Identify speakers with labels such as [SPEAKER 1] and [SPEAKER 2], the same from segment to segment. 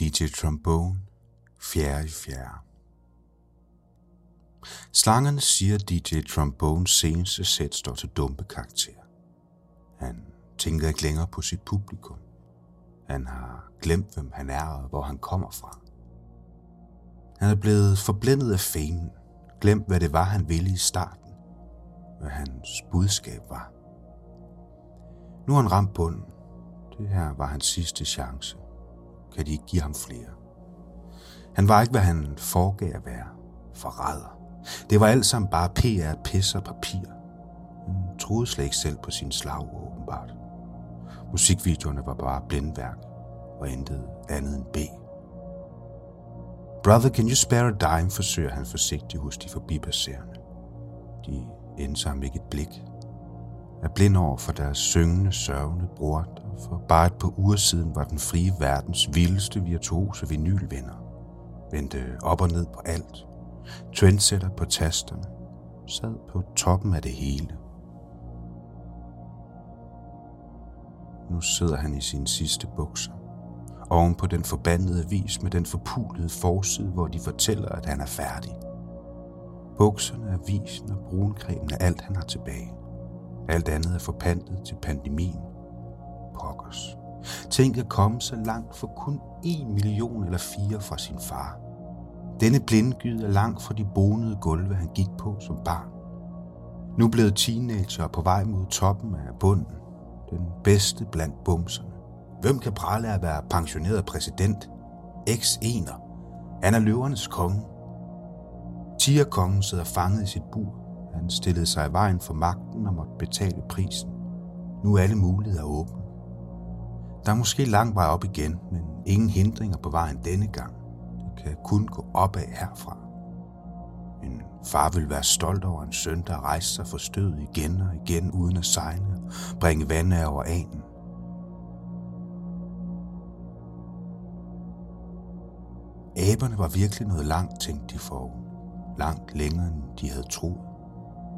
[SPEAKER 1] DJ Trombone, fjerde i fjerde. Slangerne siger, at DJ Trombones seneste sæt står til dumpe karakter. Han tænker ikke længere på sit publikum. Han har glemt, hvem han er og hvor han kommer fra. Han er blevet forblændet af famen, glemt hvad det var, han ville i starten, hvad hans budskab var. Nu har han ramt bunden. Det her var hans sidste chance. Kan de ikke give ham flere? Han var ikke, hvad han foregav at være. Forræder. Det var alt sammen bare PR, pis og papir. Han troede slet ikke selv på sin slag, åbenbart. Musikvideoerne var bare blindværk og intet andet end B. Brother, can you spare a dime, forsøger han forsigtigt hos de forbipasserende. De indsamler ikke et blik. Er blind over for deres syngende, sørgende bror, der for bare et par uger siden var den frie verdens vildeste virtuose vinylvinder. Vendte op og ned på alt. Trendsetter på tasterne. Sad på toppen af det hele. Nu sidder han i sine sidste bukser. Oven på den forbandede avis med den forpulede forside, hvor de fortæller, at han er færdig. Bukserne, avisen og brunkremen er alt, han har tilbage. Alt andet er forpantet til pandemien. Pokkers. Tænk at komme så langt for kun en million eller fire fra sin far. Denne blindgyde er langt fra de bonede gulve, han gik på som barn. Nu blev teenager på vej mod toppen af bunden. Den bedste blandt bumserne. Hvem kan prale af at være pensioneret præsident? X-ener. Han er løvernes konge. Tigerkongen sidder fanget i sit bur. Han stillede sig i vejen for magten og måtte betale prisen. Nu er alle muligheder åbne. Der er måske lang vej op igen, men ingen hindringer på vejen denne gang. Det kan kun gå opad herfra. En far vil være stolt over en søn, der rejser sig for stød igen og igen uden at sejne og bringe vandet over anen. Aberne var virkelig noget langt, tænkte de for Langt længere, end de havde troet.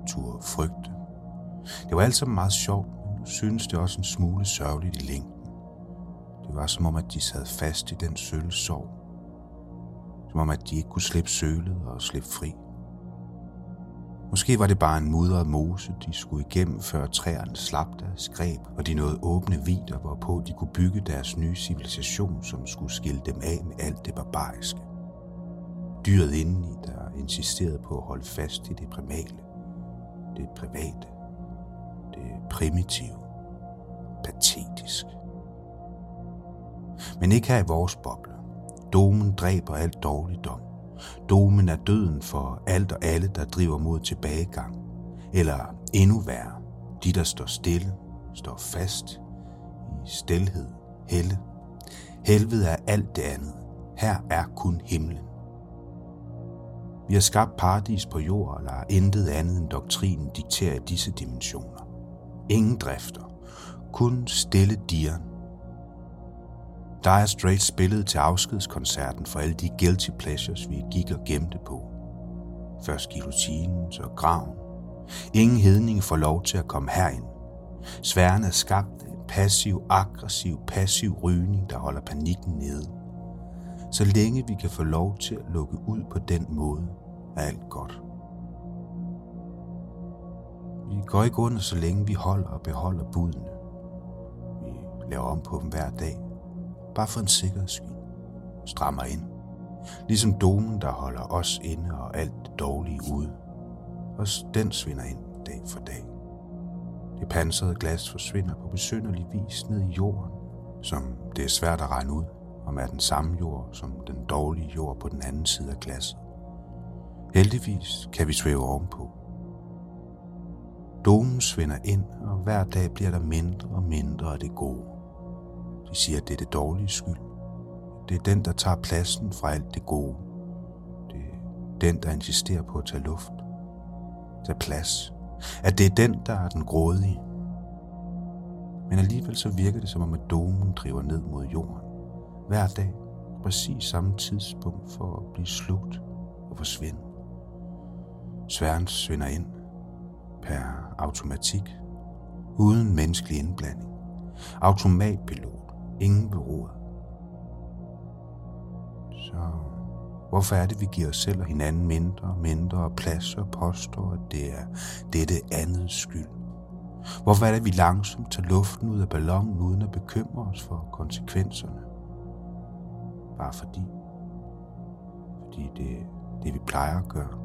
[SPEAKER 1] Tur frygte. Det var alt sammen meget sjovt, men nu synes det også en smule sørgeligt i længden. Det var som om, at de sad fast i den sølle sorg. Som om, at de ikke kunne slippe sølet og slippe fri. Måske var det bare en mudret mose, de skulle igennem, før træerne slap deres greb, og de nåede åbne vider, hvorpå de kunne bygge deres nye civilisation, som skulle skille dem af med alt det barbariske. Dyret indeni, der insisterede på at holde fast i det primale, det private, det primitive, patetisk. Men ikke her i vores boble. Domen dræber alt dårligdom. Domen er døden for alt og alle, der driver mod tilbagegang. Eller endnu værre, de der står stille, står fast i stilhed, helle. Helvede er alt det andet. Her er kun himlen. Vi har skabt paradis på jord, og lader intet andet end doktrinen diktere disse dimensioner. Ingen drifter, kun stille dieren. Dire Straits spillede til afskedskoncerten for alle de guilty pleasures, vi gik og gemte på. Først guillotinen, så graven. Ingen hedning får lov til at komme herind. Sværen er skabt af en passiv, aggressiv, passiv rygning, der holder panikken nede. Så længe vi kan få lov til at lukke ud på den måde, er alt godt. Vi går ikke under, så længe vi holder og beholder budene. Vi laver om på dem hver dag, bare for en sikkerheds skyld. Strammer ind. Ligesom domen, der holder os inde og alt det dårlige ude. Og den svinder ind dag for dag. Det pansrede glas forsvinder på besynderlig vis ned i jorden, som det er svært at regne ud, om er den samme jord som den dårlige jord på den anden side af glasset. Heldigvis kan vi svæve ovenpå. Domen svinder ind, og hver dag bliver der mindre og mindre af det gode. De siger, at det er det dårlige skyld. Det er den, der tager pladsen fra alt det gode. Det er den, der insisterer på at tage luft. Tage plads. At det er den, der er den grådige. Men alligevel så virker det som om, at domen driver ned mod jorden. Hver dag, præcis samme tidspunkt for at blive slugt og forsvinde. Sværen svinder ind per automatik, uden menneskelig indblanding. Automatpilot, ingen beroer. Hvorfor er det, vi giver os selv og hinanden mindre og mindre plads og påstår, at det er dette andet skyld? Hvorfor er det, at vi langsomt tager luften ud af ballonen uden at bekymre os for konsekvenserne? Bare fordi. Fordi det er det, vi plejer at gøre.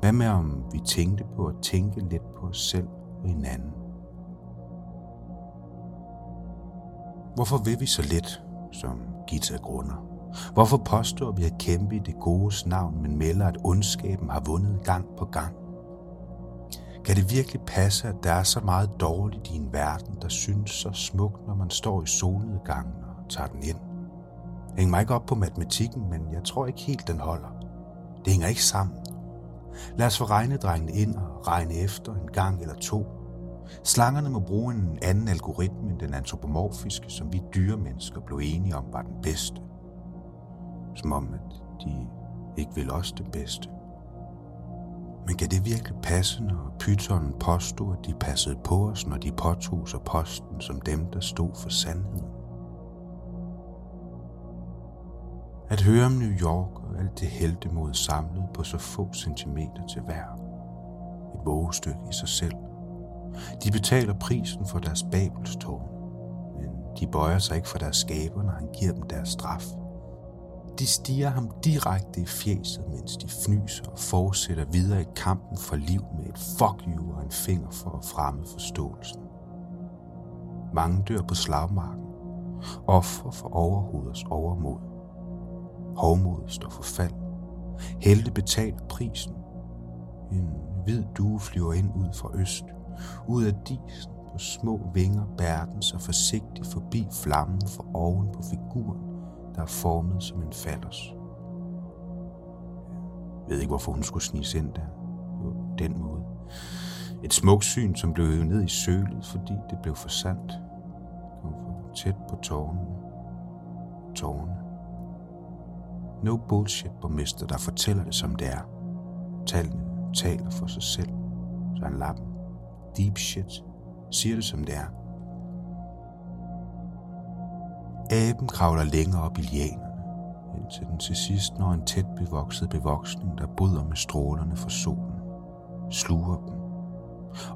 [SPEAKER 1] Hvad med om vi tænkte på at tænke lidt på os selv og hinanden? Hvorfor vil vi så lidt, som Gita grunder? Hvorfor påstår vi at kæmpe i det gode navn, men melder, at ondskaben har vundet gang på gang? Kan det virkelig passe, at der er så meget dårligt i en verden, der synes så smukt, når man står i solnedgangen og tager den ind? Hæng mig ikke op på matematikken, men jeg tror ikke helt, den holder. Det hænger ikke sammen. Lad os få regnedrengene ind og regne efter en gang eller to. Slangerne må bruge en anden algoritme end den antropomorfiske, som vi dyremennesker blev enige om var den bedste. Som om, at de ikke vil os det bedste. Men kan det virkelig passe, når Pythonen påstod, at de passede på os, når de påtog sig posten som dem, der stod for sandheden? At høre om New York og alt det heldemod samlet på så få centimeter til hver. Et vågestykke i sig selv. De betaler prisen for deres babelstårn, men de bøjer sig ikke for deres skaber, når han giver dem deres straf. De stiger ham direkte i fjeset, mens de fnyser og fortsætter videre i kampen for liv med et fuck you og en finger for at fremme forståelsen. Mange dør på slagmarken, offer for overhoveders overmod. Hovmod står for fald. Helte betaler prisen. En hvid due flyver ind ud fra øst. Ud af disen på små vinger bærer den sig forsigtigt forbi flammen for oven på figuren, der er formet som en falders. Jeg ved ikke, hvorfor hun skulle snige ind der på den måde. Et smukt syn, som blev øvet ned i sølet, fordi det blev for sandt. Kom var tæt på tårnene. Tårnene. No bullshit, borgmester, der fortæller det, som det er. Tallene taler for sig selv. Så han lappen. Deep shit. Siger det, som det er. Aben kravler længere op i lianerne, indtil den til sidst når en tæt bevokset bevoksning, der bryder med strålerne fra solen, sluger dem.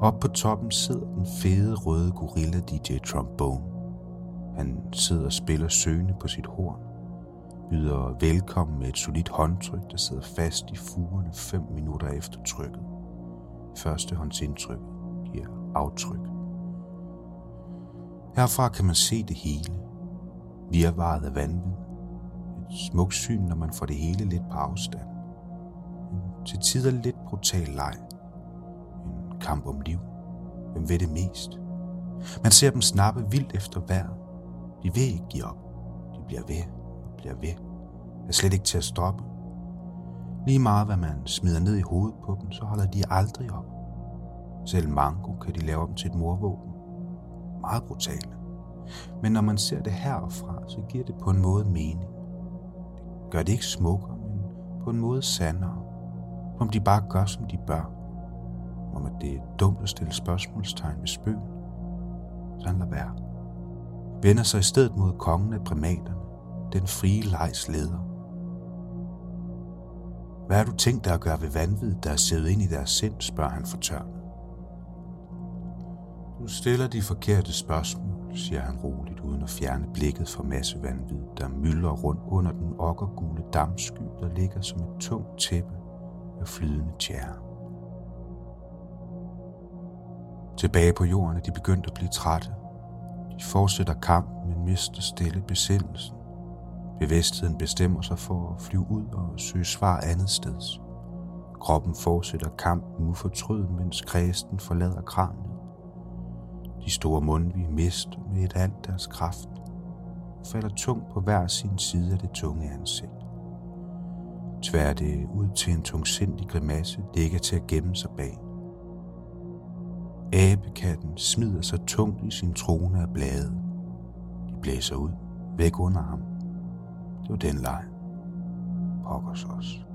[SPEAKER 1] Op på toppen sidder den fede røde gorilla DJ Trombone. Han sidder og spiller søgende på sit horn, byder velkommen med et solidt håndtryk, der sidder fast i fugerne 5 minutter efter trykket. Førstehåndsindtryk giver aftryk. Herfra kan man se det hele. Virvaret af vanvid. Et smukt syn, når man får det hele lidt på afstand. En til tider lidt brutal leg. En kamp om liv. Hvem ved det mest? Man ser dem snappe vildt efter vejret. De vil ikke give op. De bliver ved bliver ved. Er slet ikke til at stoppe. Lige meget hvad man smider ned i hovedet på dem, så holder de aldrig op. Selv mango kan de lave om til et morvåben. Meget brutale. Men når man ser det herfra, så giver det på en måde mening. Det gør det ikke smukkere, men på en måde sandere. Om de bare gør, som de bør. Om at det er dumt at stille spørgsmålstegn ved spøgen. Sådan lad være. Vender sig i stedet mod kongen af primaterne, den frie lejs leder. Hvad har du tænkt dig at gøre ved vanvid, der er sædet ind i deres sind, spørger han fortørnet. Du stiller de forkerte spørgsmål, siger han roligt, uden at fjerne blikket fra masse vanvid, der myldrer rundt under den okkergule dammsky, der ligger som et tungt tæppe af flydende tjære. Tilbage på jorden er de begyndt at blive trætte. De fortsætter kampen, men mister stille besindelsen. Bevidstheden bestemmer sig for at flyve ud og søge svar andet sted. Kroppen fortsætter kampen ufortrøden, mens kredsen forlader kraniet. De store mundvige mister med et alt deres kraft og falder tungt på hver sin side af det tunge ansigt. Tvær det ud til en tungsindig grimasse, det ikke er til at gemme sig bag. Abekatten smider sig tungt i sin trone af blade. De blæser ud, væk under ham. Det var den leg. Pokkers os.